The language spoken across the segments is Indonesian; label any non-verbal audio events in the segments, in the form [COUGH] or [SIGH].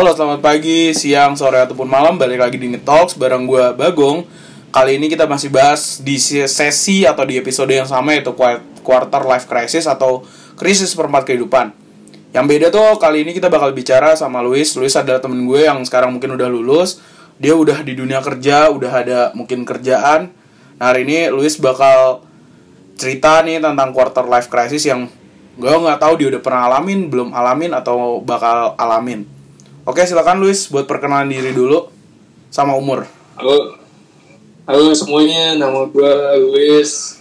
Halo, selamat pagi, siang, sore, ataupun malam. Balik lagi di Talks bareng gue Bagong. Kali ini kita masih bahas di sesi atau di episode yang sama Yaitu quarter life crisis atau krisis perempat kehidupan. Yang beda tuh kali ini kita bakal bicara sama Luis. Luis adalah temen gue yang sekarang mungkin udah lulus. Dia udah di dunia kerja, udah ada mungkin kerjaan. Nah hari ini Luis bakal cerita nih tentang quarter life crisis yang gue nggak tahu dia udah pernah alamin, belum alamin atau bakal alamin Oke, silakan Luis buat perkenalan diri dulu sama umur. Halo. Halo semuanya, nama gue Luis.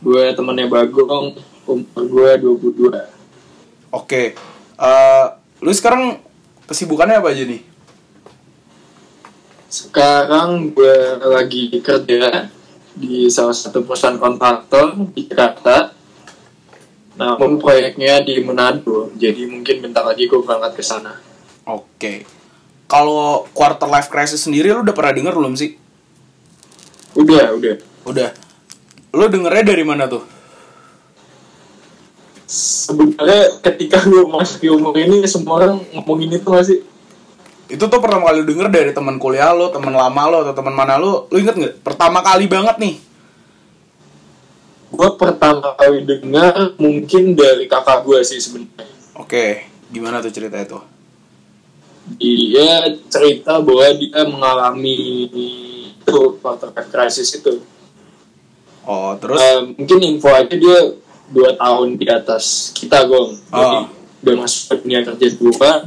Gue temannya Bagong, umur gue 22. Oke. Uh, Luis sekarang kesibukannya apa aja nih? Sekarang gue lagi kerja di salah satu perusahaan kontraktor di Jakarta. Namun proyeknya di Manado, jadi mungkin bentar lagi gue berangkat ke sana. Oke. Kalau quarter life crisis sendiri lu udah pernah denger belum sih? Udah, udah. Udah. Lu dengernya dari mana tuh? Sebenarnya ketika lu masuk di umur ini semua orang ngomongin itu gak sih? Itu tuh pertama kali lu denger dari teman kuliah lo, teman lama lo, atau teman mana lo? Lu inget nggak? Pertama kali banget nih. Gue pertama kali dengar mungkin dari kakak gue sih sebenarnya. Oke, gimana tuh cerita itu? Dia cerita bahwa dia mengalami itu quarter life crisis itu. Oh, terus? Uh, mungkin info aja dia dua tahun di atas kita, Gong. Oh. Jadi udah masuk ke dunia kerja duluan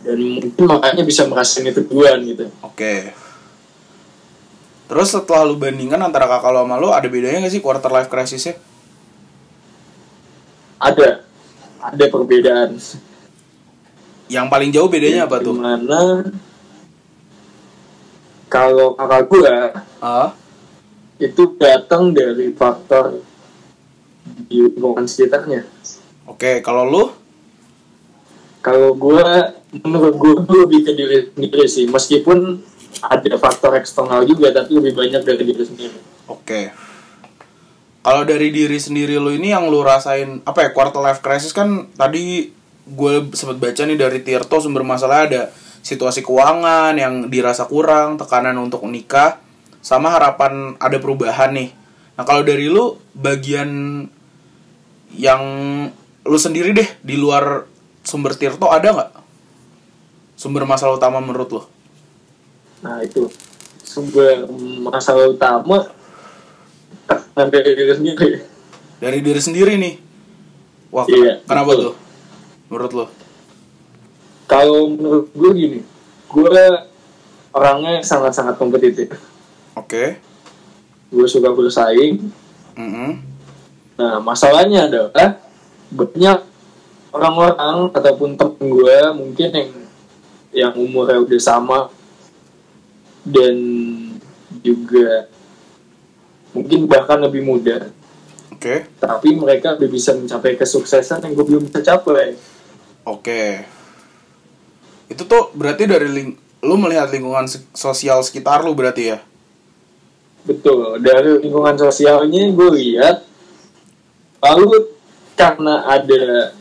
dan mungkin makanya bisa merasakan itu duluan gitu. Oke. Okay. Terus setelah lu bandingkan antara kakak lo sama lo, ada bedanya gak sih quarter life crisisnya? Ada. Ada perbedaan yang paling jauh bedanya apa tuh? Mana kalau kakak gue uh? itu datang dari faktor di lingkungan sekitarnya. Oke, kalau lu? Kalau gue, menurut gue lebih ke diri sendiri sih. Meskipun ada faktor eksternal juga, tapi lebih banyak dari diri sendiri. Oke. Kalau dari diri sendiri lu ini yang lu rasain apa ya quarter life crisis kan tadi gue sempat baca nih dari Tirto sumber masalah ada situasi keuangan yang dirasa kurang, tekanan untuk nikah, sama harapan ada perubahan nih. Nah kalau dari lu bagian yang lu sendiri deh di luar sumber Tirto ada nggak sumber masalah utama menurut lu? Nah itu sumber masalah utama dari diri sendiri. Dari diri sendiri nih. Wah, iya, kenapa betul. tuh? Menurut lo? Kalau menurut gue gini, gue orangnya sangat-sangat kompetitif. Oke. Okay. Gue suka bersaing. Mm -hmm. Nah, masalahnya adalah banyak orang-orang ataupun temen gue mungkin yang yang umurnya udah sama dan juga mungkin bahkan lebih muda. Oke. Okay. Tapi mereka udah bisa mencapai kesuksesan yang gue belum bisa capai. Oke. Itu tuh berarti dari ling lu melihat lingkungan sosial sekitar lu berarti ya? Betul, dari lingkungan sosialnya gue lihat lalu karena ada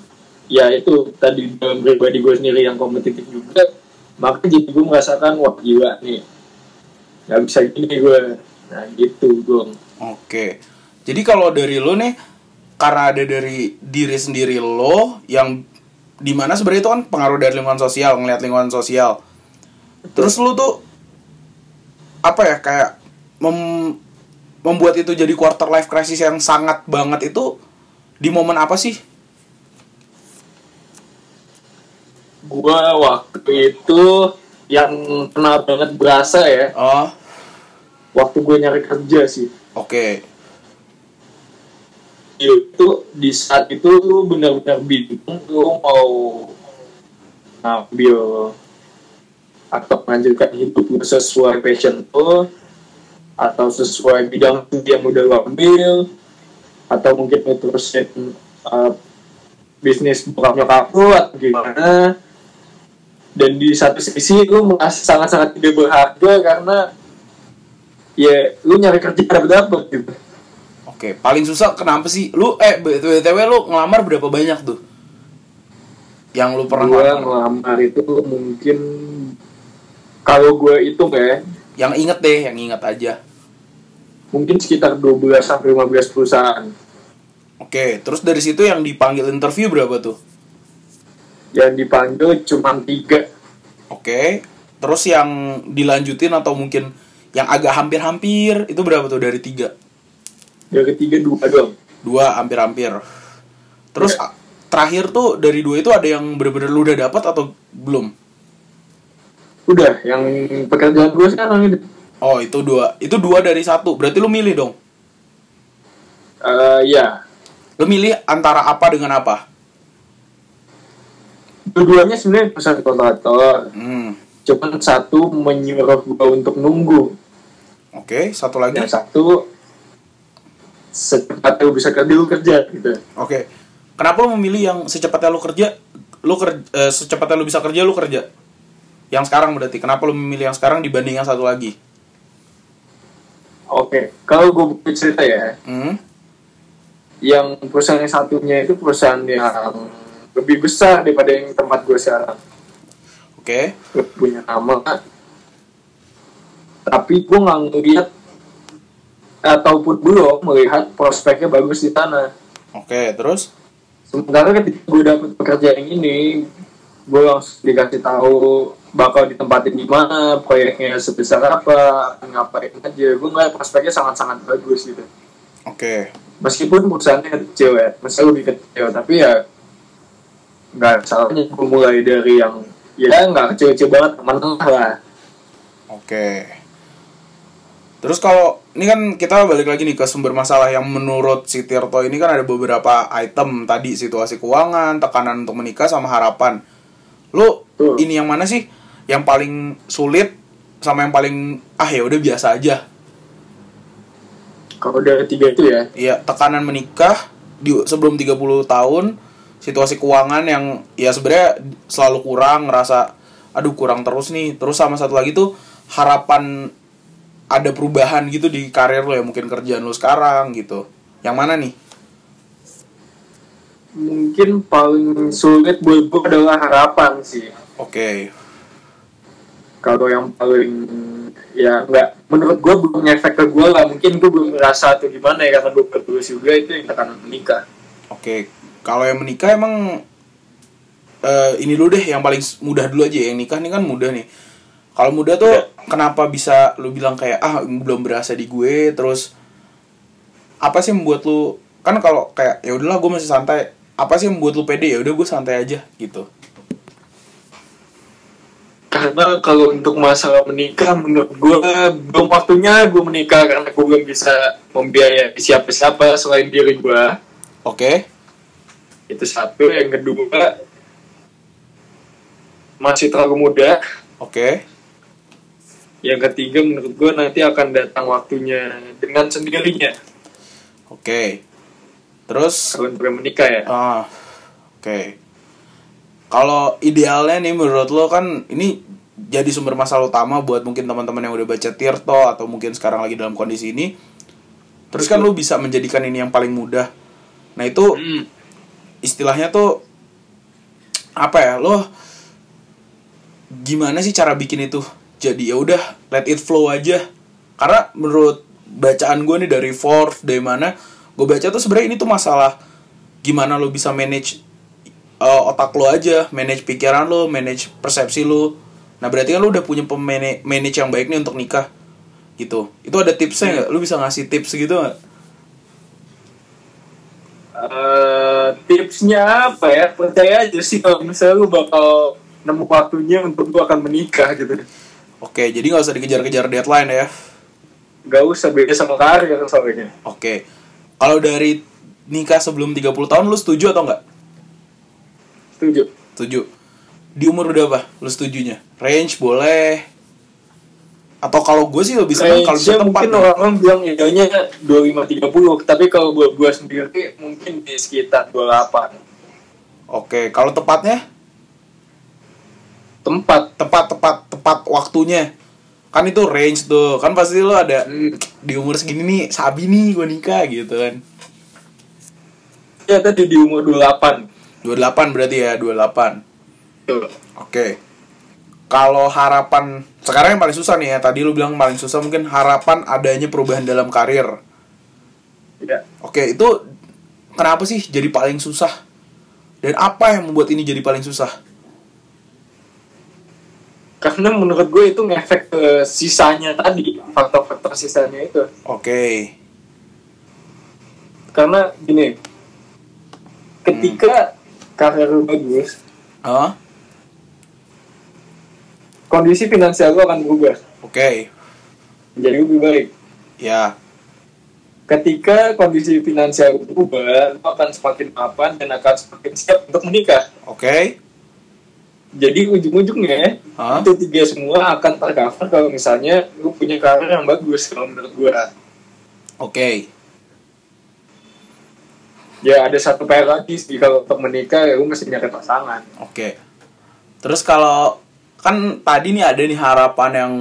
ya itu tadi dalam pribadi gue sendiri yang kompetitif juga maka jadi gue merasakan wah gila nih. Nggak bisa gini gue nah gitu gue oke. Jadi kalau dari lo nih karena ada dari diri sendiri lo yang di mana sebenarnya itu kan pengaruh dari lingkungan sosial ngelihat lingkungan sosial. Terus lu tuh apa ya kayak mem membuat itu jadi quarter life crisis yang sangat banget itu di momen apa sih? Gua waktu itu yang pernah banget berasa ya. Oh. Waktu gue nyari kerja sih. Oke. okay itu di saat itu lu benar-benar bingung lu mau ngambil atau melanjutkan hidup sesuai passion lu atau sesuai bidang yang udah lu ambil atau mungkin lu terusin uh, bisnis bukan nyokap lu atau gimana. Dan di satu sisi lu merasa sangat-sangat tidak berharga karena ya lu nyari kerja dapat dapat gitu Oke, paling susah kenapa sih? Lu eh BTW lu ngelamar berapa banyak tuh? yang lu pernah gue ngelamar? ngelamar itu mungkin kalau gue itu ya yang inget deh yang inget aja mungkin sekitar 12 sampai 15 perusahaan oke terus dari situ yang dipanggil interview berapa tuh yang dipanggil cuma tiga oke terus yang dilanjutin atau mungkin yang agak hampir-hampir itu berapa tuh dari tiga yang ketiga dua doang. Dua hampir-hampir. Terus Ya. terakhir tuh dari dua itu ada yang bener-bener lu udah dapat atau belum? Udah yang pekerjaan gue sekarang ini. Oh itu dua. Itu dua dari satu. Berarti lu milih dong? Eh, ya lu milih antara apa dengan apa? Dua-duanya sebenarnya perusahaan kontraktor. Hmm. Cuman satu menyuruh gue untuk nunggu. Oke satu lagi. Yang satu secepatnya lu bisa kerja lu kerja gitu Oke. Kenapa lu memilih yang secepatnya lu kerja, lu kerja, secepatnya lu bisa kerja, lu kerja? Yang sekarang berarti. Kenapa lu memilih yang sekarang dibanding yang satu lagi? oke kalau gue cerita ya Hmm. yang perusahaan yang satunya itu perusahaan yang lebih besar daripada yang tempat gue sekarang Oke. Lebih punya nama tapi gue nggak ngeliat ataupun belum melihat prospeknya bagus di sana. Oke, terus? Sementara ketika gue dapet pekerjaan ini gue langsung dikasih tahu bakal ditempatin di mana proyeknya sebesar apa ngapain aja. Gue ngeliat prospeknya sangat-sangat bagus gitu. Oke. meskipun perusahaannya kecil ya masih lebih kecil tapi ya nggak salahnya gue mulai dari yang ya nggak kecil-kecil banget menengah lah. Oke. Terus kalau ini kan kita balik lagi nih ke sumber masalah yang menurut si Tirto ini kan ada beberapa item tadi situasi keuangan, tekanan untuk menikah sama harapan. Lu Tuh. ini yang mana sih? Yang paling sulit sama yang paling ah ya udah biasa aja. kalau dari tiga itu ya Iya, tekanan menikah di sebelum 30 tahun, situasi keuangan yang ya sebenarnya selalu kurang, ngerasa aduh kurang terus nih. Terus sama satu lagi tuh harapan ada perubahan gitu di karir lo ya, mungkin kerjaan lo sekarang gitu. Yang mana nih? mungkin paling sulit buat gue adalah harapan sih Oke. kalau yang paling ya nggak menurut gue belum ngefek ke gue lah mungkin gue belum ngerasa atau gimana ya karena gue bertulis juga itu yang tekanan menikah Oke. Kalau yang menikah emang eh ini dulu deh yang paling mudah dulu aja yang nikah nih kan mudah nih. Kalau mudah tuh Ya. Kenapa bisa lu bilang kayak ah belum berasa di gue terus apa sih membuat lu kan kalau kayak ya udahlah gue masih santai. Apa sih membuat lu pede? Ya udah gue santai aja gitu. Karena kalau untuk masalah menikah menurut gue belum waktunya gue menikah karena gue belum bisa membiayai siapa-siapa selain diri gue oke. Itu satu. Yang kedua masih terlalu muda. Oke yang ketiga menurut gue nanti akan datang waktunya dengan sendirinya oke terus kalau untuk yang menikah ya Ah, oke. Kalau idealnya nih menurut lo kan ini jadi sumber masalah utama buat mungkin teman-teman yang udah baca Tirto atau mungkin sekarang lagi dalam kondisi ini. Terus kan lo bisa menjadikan ini yang paling mudah. Nah itu Hmm. istilahnya tuh apa ya lo gimana sih cara bikin itu jadi ya udah let it flow aja. Karena menurut bacaan gue nih dari Forbes dari mana gue baca tuh sebenarnya ini tuh masalah gimana lo bisa manage uh, otak lo aja manage pikiran lo manage persepsi lo. Nah berarti kan lo udah punya pemanage manage yang baik nih untuk nikah gitu. Itu ada tipsnya nggak? Lo bisa ngasih tips gitu nggak? Eh, tipsnya apa ya? Percaya aja sih kalau misalnya lu bakal nemu waktunya untuk lu akan menikah gitu oke jadi nggak usah dikejar-kejar deadline ya gak usah beda sama karir soalnya Oke. Kalau dari nikah sebelum 30 tahun lu setuju atau enggak? setuju Setuju. Di umur udah apa? Lu setujunya? Range boleh. Atau kalau gue sih lebih senang kalau bisa tempat. mungkin orang-orang bilang idenya 25-30 tapi kalau buat gue sendiri mungkin di sekitar 28 Oke, kalau tepatnya tempat tepat tepat tepat waktunya. Kan itu range tuh. Kan pasti lu ada Hmm. di umur segini nih sabi nih gue nikah gitu kan. ya tadi di umur 28 28 berarti ya 28 Tuh. Oke. Kalau harapan sekarang yang paling susah nih ya. Tadi lu bilang paling susah mungkin harapan adanya perubahan dalam karir. Ya. Oke, itu kenapa sih jadi paling susah? Dan apa yang membuat ini jadi paling susah? Karena menurut gue itu ngefek ke sisanya tadi, faktor-faktor sisanya itu. Oke. Karena gini, ketika karir lu bagus, Hah? kondisi finansial lu akan berubah Oke. menjadi lebih baik. Ya. Ketika kondisi finansial berubah, lu akan semakin mapan dan akan semakin siap untuk menikah. Oke. Jadi ujung-ujungnya itu tiga semua akan tercover kalau misalnya lu punya karir yang bagus kalau menurut gua. Oke. Ya ada satu PR lagi sih kalau untuk menikah ya lu mesti nyari pasangan. Oke. Terus kalau kan tadi nih ada nih harapan yang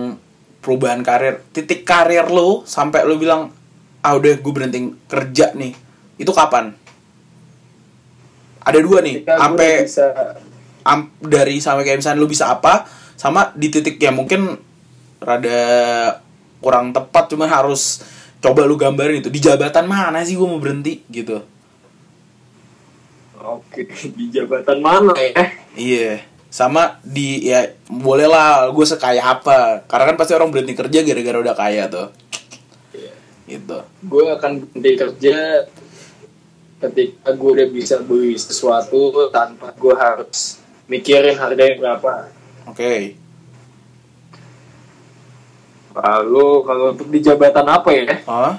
perubahan karir. Titik karir lu sampai lu bilang ah udah gue berhenti kerja nih. Itu kapan? Ada dua nih. Sampai bisa am- dari sampai kayak misalnya lu bisa apa sama di titik yang mungkin rada kurang tepat cuman harus coba lu gambarin itu. Di jabatan mana sih gue mau berhenti gitu. Oke, di jabatan mana ya? iya. Sama di ya bolehlah gue sekaya apa. Karena kan pasti orang berhenti kerja gara-gara udah kaya tuh. Gitu. Gue akan berhenti kerja ketika gue udah bisa beli sesuatu tanpa gue harus mikirin harganya berapa. oke Lalu kalau untuk di jabatan apa ya? Hah?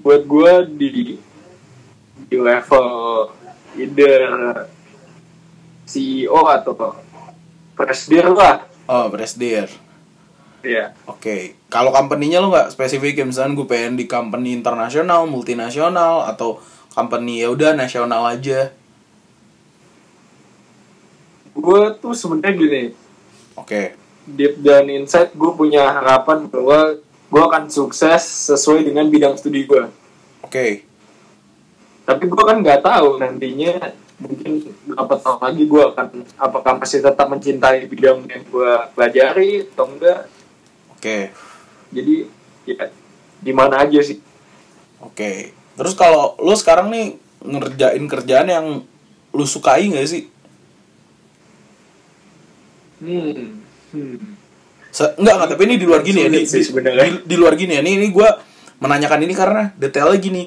Buat gue di di level either CEO atau presidir lah. oh presidir Ya. Oke, kalau company-nya lo nggak spesifik, misalnya gue pengen di company internasional, multinasional, atau company ya udah nasional aja. Gue tuh sebenarnya gini, Oke, deep down inside gue punya harapan bahwa gue akan sukses sesuai dengan bidang studi gue. oke, Tapi gue kan nggak tahu nantinya mungkin berapa tahun lagi gue akan apakah masih tetap mencintai bidang yang gue pelajari atau enggak. oke, Jadi ya di mana aja sih. oke. Terus kalau lo sekarang nih ngerjain kerjaan yang lo sukai nggak sih? Hmm. hmm. Se enggak enggak, tapi ini di luar gini ya, di, di, sebenarnya. di- di luar gini ya. Ini ini gue menanyakan ini karena detailnya gini.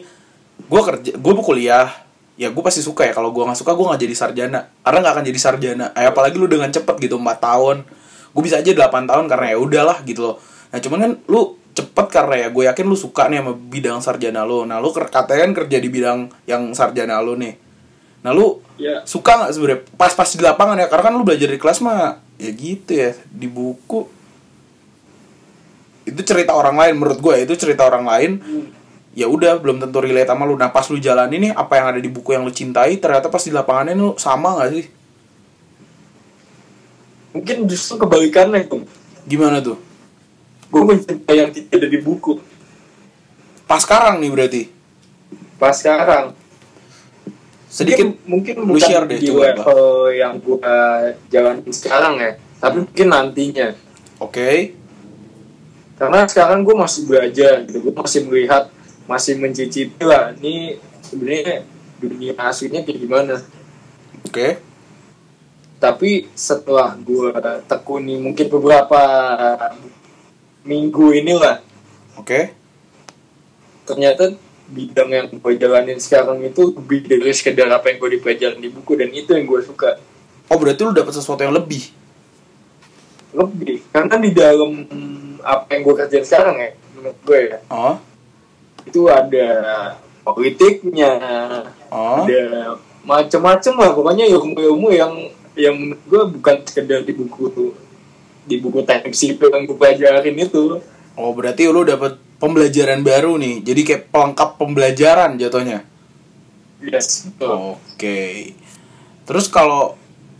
Gue kerja, gue kuliah, ya gue pasti suka ya. Kalau gue nggak suka, gue nggak jadi sarjana. Karena nggak akan jadi sarjana. Eh, apalagi lu dengan cepet gitu, 4 tahun. Gue bisa aja 8 tahun karena ya udahlah gitu loh. Nah cuman kan lu cepet karena ya gue yakin lu suka nih sama bidang sarjana lu. Nah lu ker- katanya kan kerja di bidang yang sarjana lu nih. Nah lu Ya. suka nggak sebenarnya pas-pas di lapangan ya karena kan lu belajar di kelas mah ya gitu ya di buku itu cerita orang lain menurut gue itu cerita orang lain ya udah belum tentu relate sama lu nah pas lu jalani nih apa yang ada di buku yang lu cintai ternyata pas di lapangannya lu sama nggak sih Mungkin justru kebalikannya itu. gimana tuh Gue mencintai yang tidak ada di buku. pas sekarang nih berarti Pas sekarang. Sedikit mungkin, mungkin share deh, di coba, level yang gua jalanin sekarang ya tapi mungkin nantinya. Oke. Karena sekarang gue masih belajar gitu gue masih melihat masih mencicipi lah ini sebenarnya dunia aslinya kayak gimana. Oke. Tapi setelah gue tekuni mungkin beberapa minggu inilah oke. ternyata bidang yang gue jalanin sekarang itu lebih dari sekedar apa yang gue dipelajarin di buku dan itu yang gue suka. Oh berarti lu dapet sesuatu yang lebih? Lebih karena di dalam apa yang gue kerjain sekarang ya menurut gue ya oh. itu ada politiknya oh. ada macam-macam lah pokoknya ilmu-ilmu yang yang menurut gue bukan sekedar di buku di buku teknik sipil yang gue pelajarin itu. Oh berarti lu dapet pembelajaran baru nih jadi kayak pelengkap pembelajaran jatuhnya yes betul. Oke. Terus kalau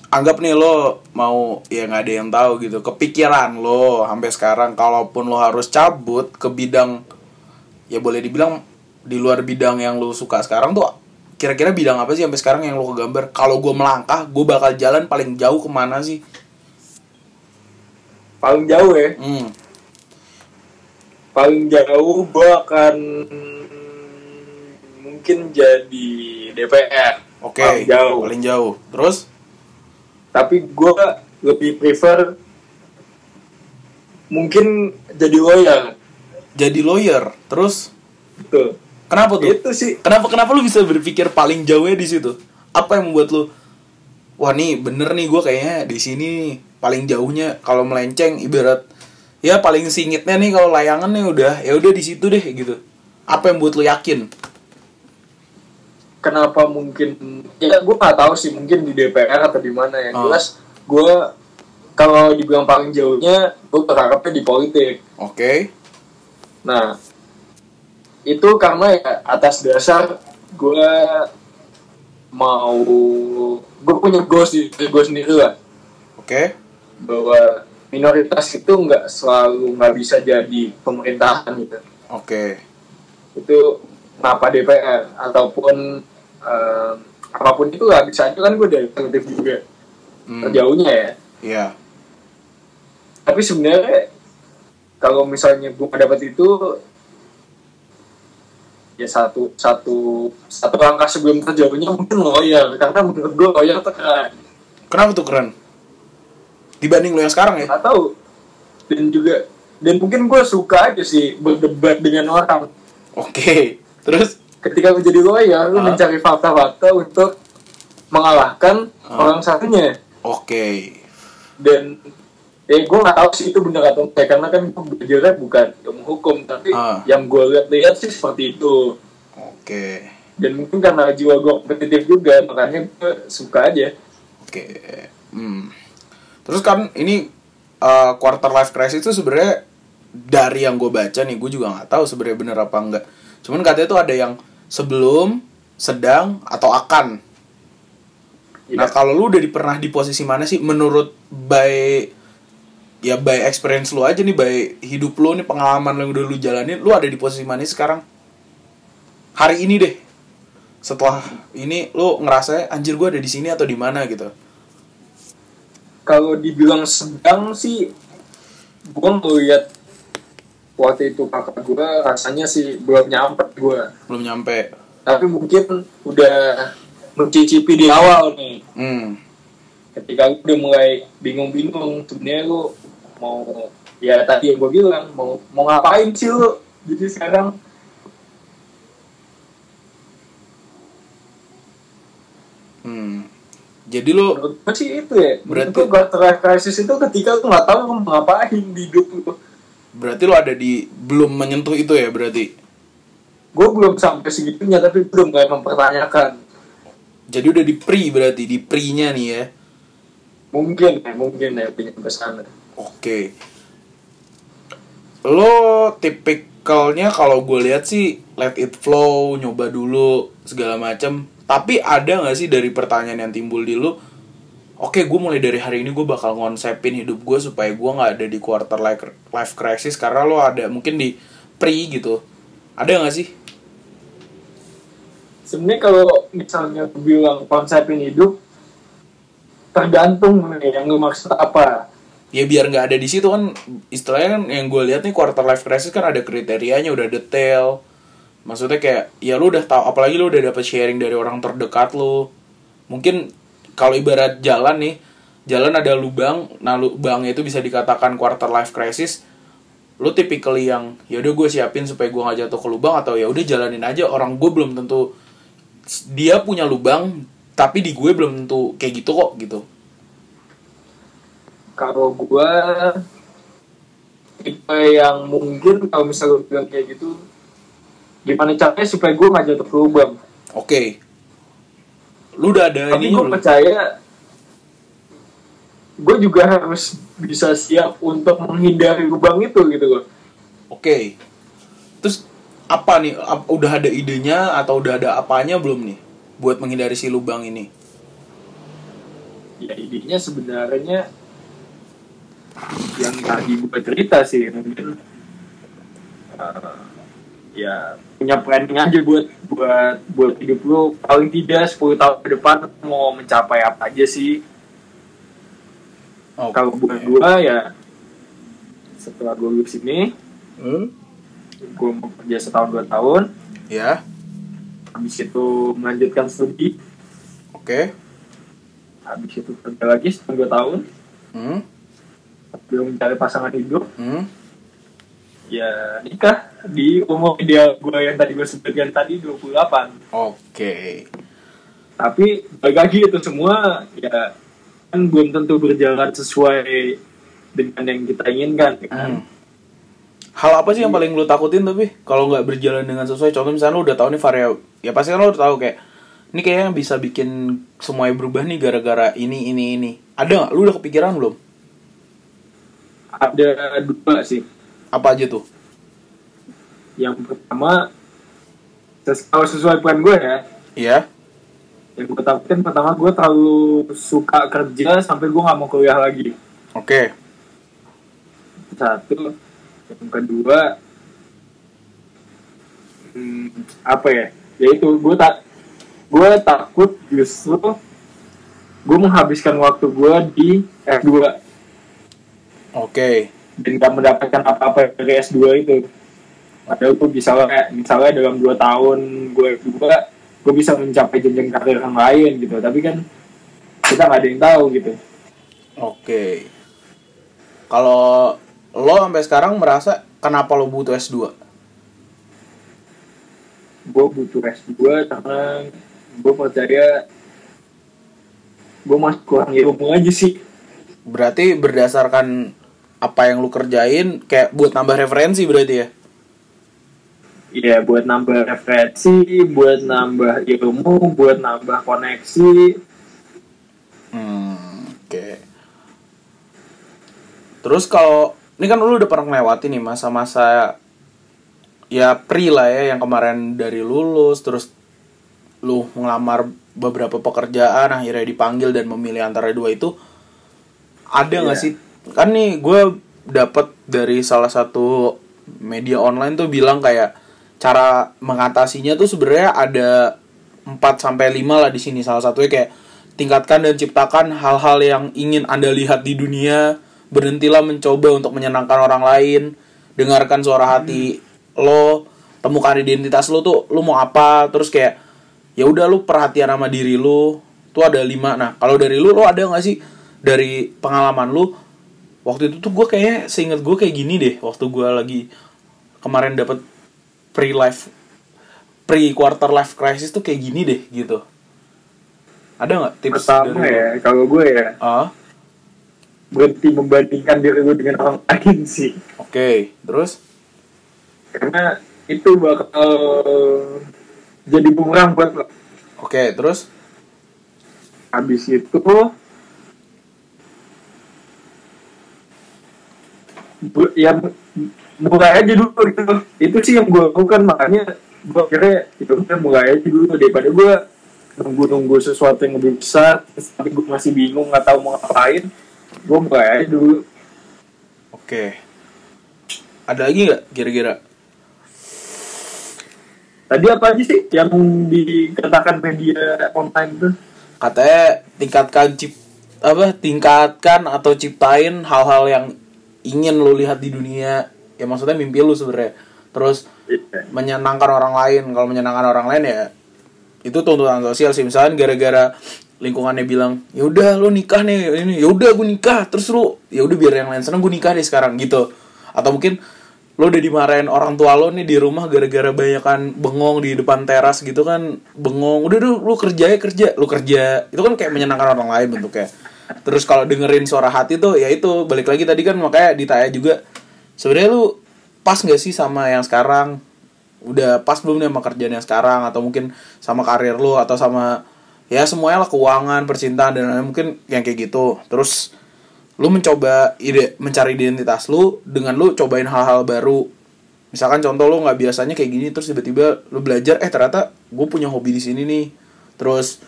anggap nih lo mau ya nggak ada yang tahu gitu, kepikiran lo sampai sekarang kalaupun lo harus cabut ke bidang ya boleh dibilang di luar bidang yang lo suka sekarang tuh kira-kira bidang apa sih sampai sekarang yang lo kegambar kalau gue melangkah gue bakal jalan paling jauh ke mana sih paling jauh ya hmm. Paling jauh gue akan mungkin jadi DPR oke paling jauh. paling jauh. Terus? Tapi gue lebih prefer mungkin jadi lawyer. Jadi lawyer. Terus? Gitu kenapa tuh? Itu sih. Kenapa kenapa lu bisa berpikir paling jauhnya di situ? Apa yang membuat lu wah nih bener nih gue kayaknya di sini paling jauhnya kalau melenceng ibarat ya paling singitnya nih kalau layangan nih udah ya udah di situ deh gitu. Apa yang buat lu yakin? Kenapa mungkin ya gue nggak tahu sih mungkin di DPR atau di mana ya Oh. jelas gue kalau dibilang paling jauhnya gue berharapnya di politik. Oke. Nah itu karena ya atas dasar gue mau gue punya goals di gue sendiri lah. Oke. Bahwa minoritas itu nggak selalu nggak bisa jadi pemerintahan gitu. Oke. Itu kenapa DPR ataupun eh, apa pun itu lah bisa aja kan gue dari alternatif juga. Hmm, terjauhnya ya. Iya. Tapi sebenarnya kalau misalnya gue nggak dapat itu ya satu satu satu langkah sebelum terjauhnya mungkin lawyer karena menurut gue lawyer tuh keren. Kenapa tuh keren dibanding lu yang sekarang ya nggak tahu dan juga dan mungkin gue suka aja sih berdebat dengan orang oke [LAUGHS] terus ketika menjadi lawyer lu Ah. mencari fakta-fakta untuk mengalahkan Ah. orang satunya oke dan ya gue nggak tahu sih itu benar atau enggak karena kan gue belajarnya bukan ilmu hukum tapi Ah. yang gue lihat-lihat sih seperti itu oke dan mungkin karena jiwa gue kompetitif juga makanya gue suka aja Oke. Hmm. Terus kan ini uh, quarter life crisis itu sebenarnya dari yang gue baca nih, gue juga nggak tahu sebenarnya bener apa enggak. Cuman katanya tuh ada yang sebelum, sedang, atau akan. Nah Ya, kalau lu udah pernah di posisi mana sih? Menurut by ya by experience lu aja nih, by hidup lu nih pengalaman lu yang udah lu jalanin, lu ada di posisi mana sekarang? Hari ini deh. Setelah ini lu ngerasa anjir gue ada di sini atau di mana gitu. Kalau dibilang sedang sih gue ngeliat waktu itu kakak gue rasanya sih belum nyampe gue belum nyampe. Tapi mungkin udah mencicipi di awal nih. Hmm. Ketika lu udah mulai bingung-bingung sebenarnya lu mau ya tadi yang gue bilang mau mau ngapain sih lu? Jadi sekarang hmm jadi gue sih itu ya. Berarti- gue quarter life crisis itu ketika lu nggak tahu mau ngapain di hidup lu. Berarti lu ada di belum menyentuh itu ya berarti? Gue belum sampai segitunya tapi belum kayak mempertanyakan. Jadi udah di pre berarti di pre-nya nih ya? Mungkin ya mungkin ya punya ke sana. Oke. Lo tipikalnya kalau gue lihat sih let it flow nyoba dulu segala macam tapi ada nggak sih dari pertanyaan yang timbul di lu oke gue mulai dari hari ini gue bakal ngonsepin hidup gue supaya gue nggak ada di quarter life life crisis karena lo ada mungkin di pre gitu. Ada nggak sih? Sebenarnya kalau misalnya gue bilang konsepin hidup tergantung nih yang lu maksud apa. Ya biar nggak ada di situ kan istilahnya kan yang gue lihat nih quarter life crisis kan ada kriterianya udah detail maksudnya kayak ya lu udah tahu apalagi lu udah dapet sharing dari orang terdekat lu. Mungkin kalau ibarat jalan nih jalan ada lubang nah lubangnya itu bisa dikatakan quarter life crisis. Lu typically yang ya udah gue siapin supaya gue nggak jatuh ke lubang atau ya udah jalanin aja. Orang gue belum tentu dia punya lubang tapi di gue belum tentu kayak gitu kok gitu. Kalau gue tipe yang mungkin kalau misalnya lu bilang kayak gitu gimana caranya supaya gue nggak jatuh ke lubang Oke. Lu udah ada tapi ini gue percaya gue juga harus bisa siap untuk menghindari lubang itu gitu loh Oke. Terus apa nih? Ap- Udah ada idenya atau udah ada apanya belum nih buat menghindari si lubang ini? ya idenya sebenarnya yang tadi gue cerita sih uh, ya punya planning aja buat buat buat hidup lu paling tidak 10 tahun ke depan mau mencapai apa aja sih Oke. kalau buat gua ya setelah gua lulus ini Hmm? gua mau kerja setahun dua tahun Ya, habis itu melanjutkan studi oke. habis itu kerja lagi setahun dua tahun Hmm? belum mencari pasangan hidup Hmm? Ya nikah di umur ideal gue yang tadi gue sebutkan tadi 28 Oke. tapi balik lagi itu semua ya kan belum tentu berjalan sesuai dengan yang kita inginkan kan Hmm. Hal apa sih yang paling lu takutin tapi kalau nggak berjalan dengan sesuai? Contoh misalnya lu udah tahu nih variabel, ya pasti kan lu udah tahu kayak ini kayaknya bisa bikin semuanya berubah nih gara-gara ini ini ini. Ada nggak? Lu udah kepikiran belum? ada dua sih Apa aja tuh? yang pertama kalau sesuai plan gue ya Iya. yang gue takutin pertama gue terlalu suka kerja sampai gue nggak mau kuliah lagi Oke. satu yang kedua hmm, apa ya yaitu gue tak gue takut justru gue menghabiskan waktu gue di S2 Oke. dan gak mendapatkan apa-apa dari S2 itu padahal gue bisa misalnya dalam dua tahun gue S2 gue bisa mencapai jenjang karir yang lain gitu tapi kan kita nggak ada yang tahu gitu Oke. Kalau lo sampai sekarang merasa kenapa lo butuh S2? gue butuh S2 karena gue percaya gue masih kurang ilmu aja sih Berarti berdasarkan apa yang lu kerjain kayak buat nambah referensi berarti ya? Iya buat nambah referensi, buat nambah ilmu, buat nambah koneksi. Hmm, oke. Terus kalau ini kan lu udah pernah melewati nih masa-masa ya pre lah ya yang kemarin dari lulus terus lu ngelamar beberapa pekerjaan akhirnya dipanggil dan memilih antara dua itu ada nggak Iya. sih kan nih gue dapet dari salah satu media online tuh bilang kayak cara mengatasinya tuh sebenarnya ada 4 sampai 5 lah di sini. Salah satunya kayak tingkatkan dan ciptakan hal-hal yang ingin Anda lihat di dunia berhentilah mencoba untuk menyenangkan orang lain dengarkan suara hati lo temukan identitas lo tuh lo mau apa? Terus kayak ya udah lu perhatian sama diri lu tuh ada lima. Nah kalau dari lu lo ada nggak sih? Dari pengalaman lu waktu itu tuh gue kayaknya seinget gue kayak gini deh waktu gue lagi kemarin dapat pre life pre quarter life crisis tuh kayak gini deh gitu. Ada nggak tips Pertama dari ya, kalau gue ya ah? berhenti membandingkan diri gue dengan orang lain sih. oke terus? Karena itu bakal jadi bumerang buat lo. oke terus? Habis itu ya mu- mulai aja dulu gitu. Itu sih yang gue lakukan makanya gue kira itu udah mulai aja dulu. Daripada gue nunggu-nunggu sesuatu yang lebih besar tapi gue masih bingung nggak tahu mau ngapain gue mulai aja dulu. Oke. Ada lagi nggak kira-kira? Tadi apa aja sih yang dikatakan media online tuh? Katanya tingkatkan cip apa tingkatkan atau ciptain hal-hal yang ingin lu lihat di dunia ya maksudnya mimpi lu sebenarnya. Terus Iya. menyenangkan orang lain kalau menyenangkan orang lain ya itu tuntutan sosial sih. Misalnya gara-gara lingkungannya bilang ya udah lu nikah nih ini ya udah gue nikah. Terus lu ya udah biar yang lain seneng gue nikah deh sekarang gitu. Atau mungkin lu udah dimarahin orang tua lo nih di rumah gara-gara banyakan bengong di depan teras gitu kan bengong. Udah lu, lu kerja ya kerja. Lu kerja. Itu kan kayak menyenangkan orang lain bentuknya terus kalau dengerin suara hati tuh ya itu balik lagi tadi kan makanya ditanya juga sebenarnya lu pas nggak sih sama yang sekarang? Udah pas belum nih sama kerjaan yang sekarang? Atau mungkin sama karir lu? Atau sama ya semuanya lah keuangan percintaan dan lain-lain, mungkin yang kayak gitu. Terus lu mencoba ide mencari identitas lu dengan lu cobain hal-hal baru. Misalkan contoh lu nggak biasanya kayak gini terus tiba-tiba lu belajar eh ternyata gue punya hobi di sini nih. Terus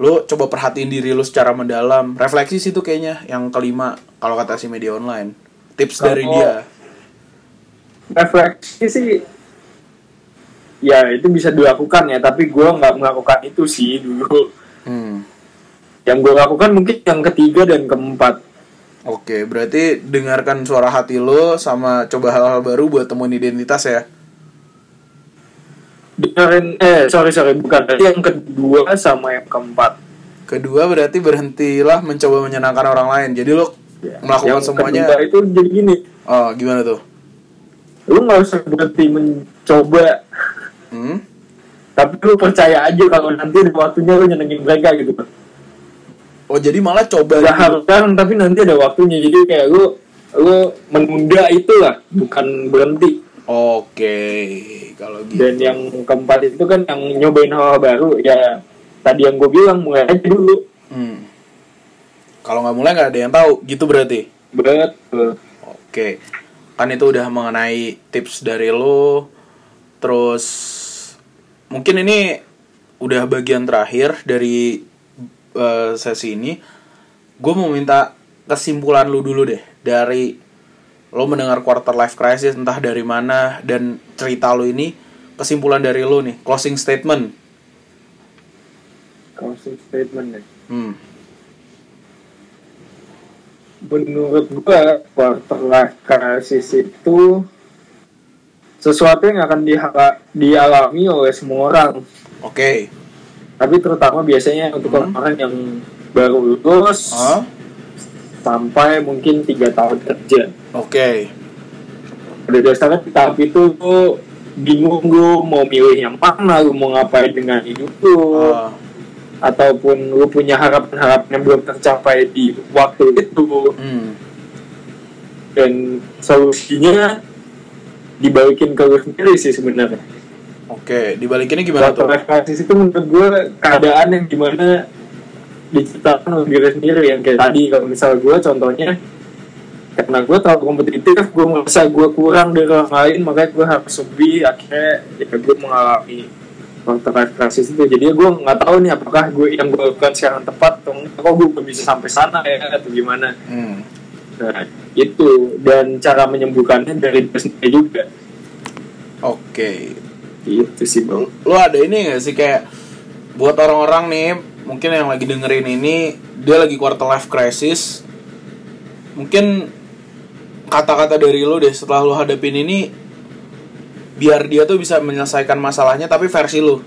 lu coba perhatiin diri lu secara mendalam. Refleksi sih itu kayaknya yang kelima kalau kata si media online. Tips dari Kalau- dia. refleksi sih ya itu bisa dilakukan ya tapi gue nggak melakukan itu sih dulu. Hmm. yang gue lakukan mungkin yang ketiga dan keempat. Oke, berarti dengarkan suara hati lo sama coba hal-hal baru buat temuin identitas ya. Dengerin eh sorry sorry bukan Berarti yang kedua sama yang keempat Kedua berarti berhentilah mencoba menyenangkan orang lain. Jadi lo Ya, melakukan yang semuanya. itu jadi gini Oh, gimana tuh? lu nggak usah berhenti mencoba Hmm? tapi lu percaya aja kalau nanti ada waktunya lu nyenengin mereka gitu Oh, jadi malah coba Gak dulu. harus sekarang tapi nanti ada waktunya jadi kayak lu lu menunda itu lah bukan berhenti Oke, kalau gitu. dan yang keempat itu kan yang nyobain hal, -hal baru ya tadi yang gue bilang mulai aja dulu Hmm. Kalau nggak mulai nggak ada yang tahu, gitu berarti. betul Oke, kan itu udah mengenai tips dari lo. Terus mungkin ini udah bagian terakhir dari eh, sesi ini. Gue mau minta kesimpulan lu dulu deh dari lo mendengar quarter life crisis entah dari mana dan cerita lo ini kesimpulan dari lo nih closing statement. closing statement ya Hmm. menurut gua quarter life crisis itu sesuatu yang akan dialami oleh semua orang Oke. tapi terutama biasanya untuk Hmm. orang yang baru lulus Hah? Sampai mungkin tiga tahun kerja Oke. pada dasarnya di tahap itu lu bingung lu mau milih yang mana lu mau ngapain dengan hidup lu Ah, ataupun lu punya harapan-harapan yang belum tercapai di waktu itu hmm. dan solusinya dibalikin ke lu sendiri sih sebenarnya Oke, dibalikinnya gimana Quarter tuh? crisis itu menurut gue keadaan yang di mana diciptakan oleh diri sendiri. Yang kayak tadi kalau misal gue contohnya karena gue terlalu kompetitif gue merasa gue kurang dari orang lain makanya gue harus lebih akhirnya ya gue mengalami life crisis itu jadi gue nggak tahu nih apakah gue yang gue lakukan sekarang tepat atau enggak. Kok gue belum bisa sampai sana ya atau gimana? Hmm. nah itu. Dan cara menyembuhkannya dari diri sendiri juga. Oke. itu sih bang. Lo ada ini gak sih kayak buat orang-orang nih mungkin yang lagi dengerin ini dia lagi quarter life crisis. Mungkin kata-kata dari lo deh setelah lo hadapin ini biar dia tuh bisa menyelesaikan masalahnya tapi versi lo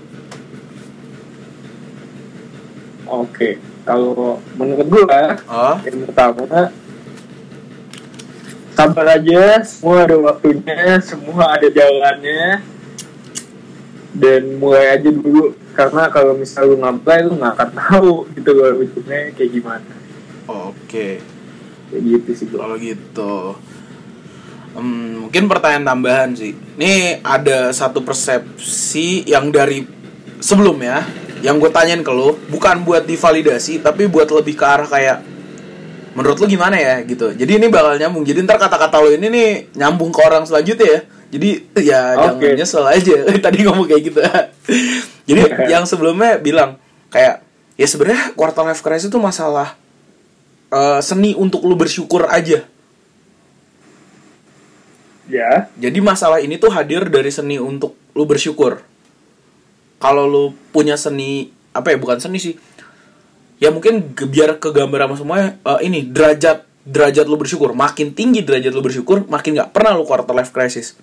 Oke, kalau menurut gue ah? yang pertama sabar aja, semua ada waktunya, semua ada jalannya, dan mulai aja dulu karena kalau misal lu ngapain lu nggak akan tahu gitu loh ujungnya kayak gimana. Oke. Kayak gitu sih kalau gitu Hmm, mungkin pertanyaan tambahan sih. Ini ada satu persepsi yang dari sebelumnya yang gue tanyain ke lo bukan buat divalidasi tapi buat lebih ke arah kayak menurut lo gimana ya? gitu. Jadi ini bakal nyambung. Jadi ntar kata-kata lo ini nih nyambung ke orang selanjutnya ya jadi ya jangan Oke. nyesel aja [LAUGHS] tadi ngomong kayak gitu [LAUGHS] jadi [LAUGHS] yang sebelumnya bilang kayak ya sebenarnya quarter life crisis itu masalah eh, seni untuk lu bersyukur aja ya jadi masalah ini tuh hadir dari seni untuk lu bersyukur. Kalau lu punya seni apa ya bukan seni sih. Ya mungkin ge- biar kegambar sama semuanya eh, ini derajat derajat lu bersyukur makin tinggi derajat lu bersyukur makin nggak pernah lu quarter life crisis.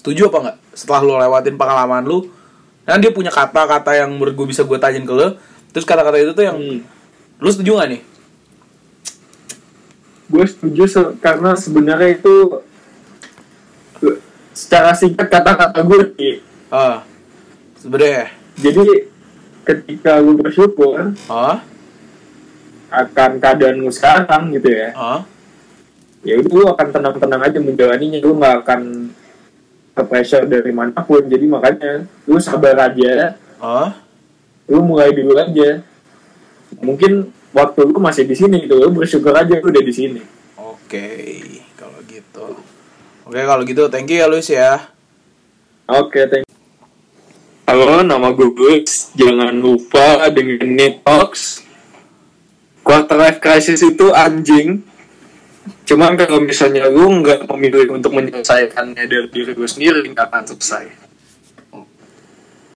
Setuju apa nggak? Setelah lu lewatin pengalaman lu, kan dia punya kata-kata yang menurut gue bisa gue tanyain ke lu. Terus kata-kata itu tuh yang Hmm. lu setuju gak nih? gue setuju se- karena sebenarnya itu secara singkat kata-kata gue nih Ah, sebenarnya. jadi ketika lu bersyukur Ah, akan keadaan lu sekarang gitu ya ah, ya udah lu akan tenang-tenang aja menjalaninya lu nggak akan pressure dari mana pun jadi makanya lu sabar aja. Ah. lu mulai dulu aja. Mungkin waktu lu masih di sini gitu lu bersyukur aja lu udah di sini. Oke, kalau gitu. Oke, kalau gitu thank you ya Luis ya. oke thank halo nama gue Gus jangan lupa dengan Net Talks quarter life crisis itu anjing cuman kalau misalnya lu nggak memilih untuk menyelesaikannya dari diri lu sendiri nggak akan selesai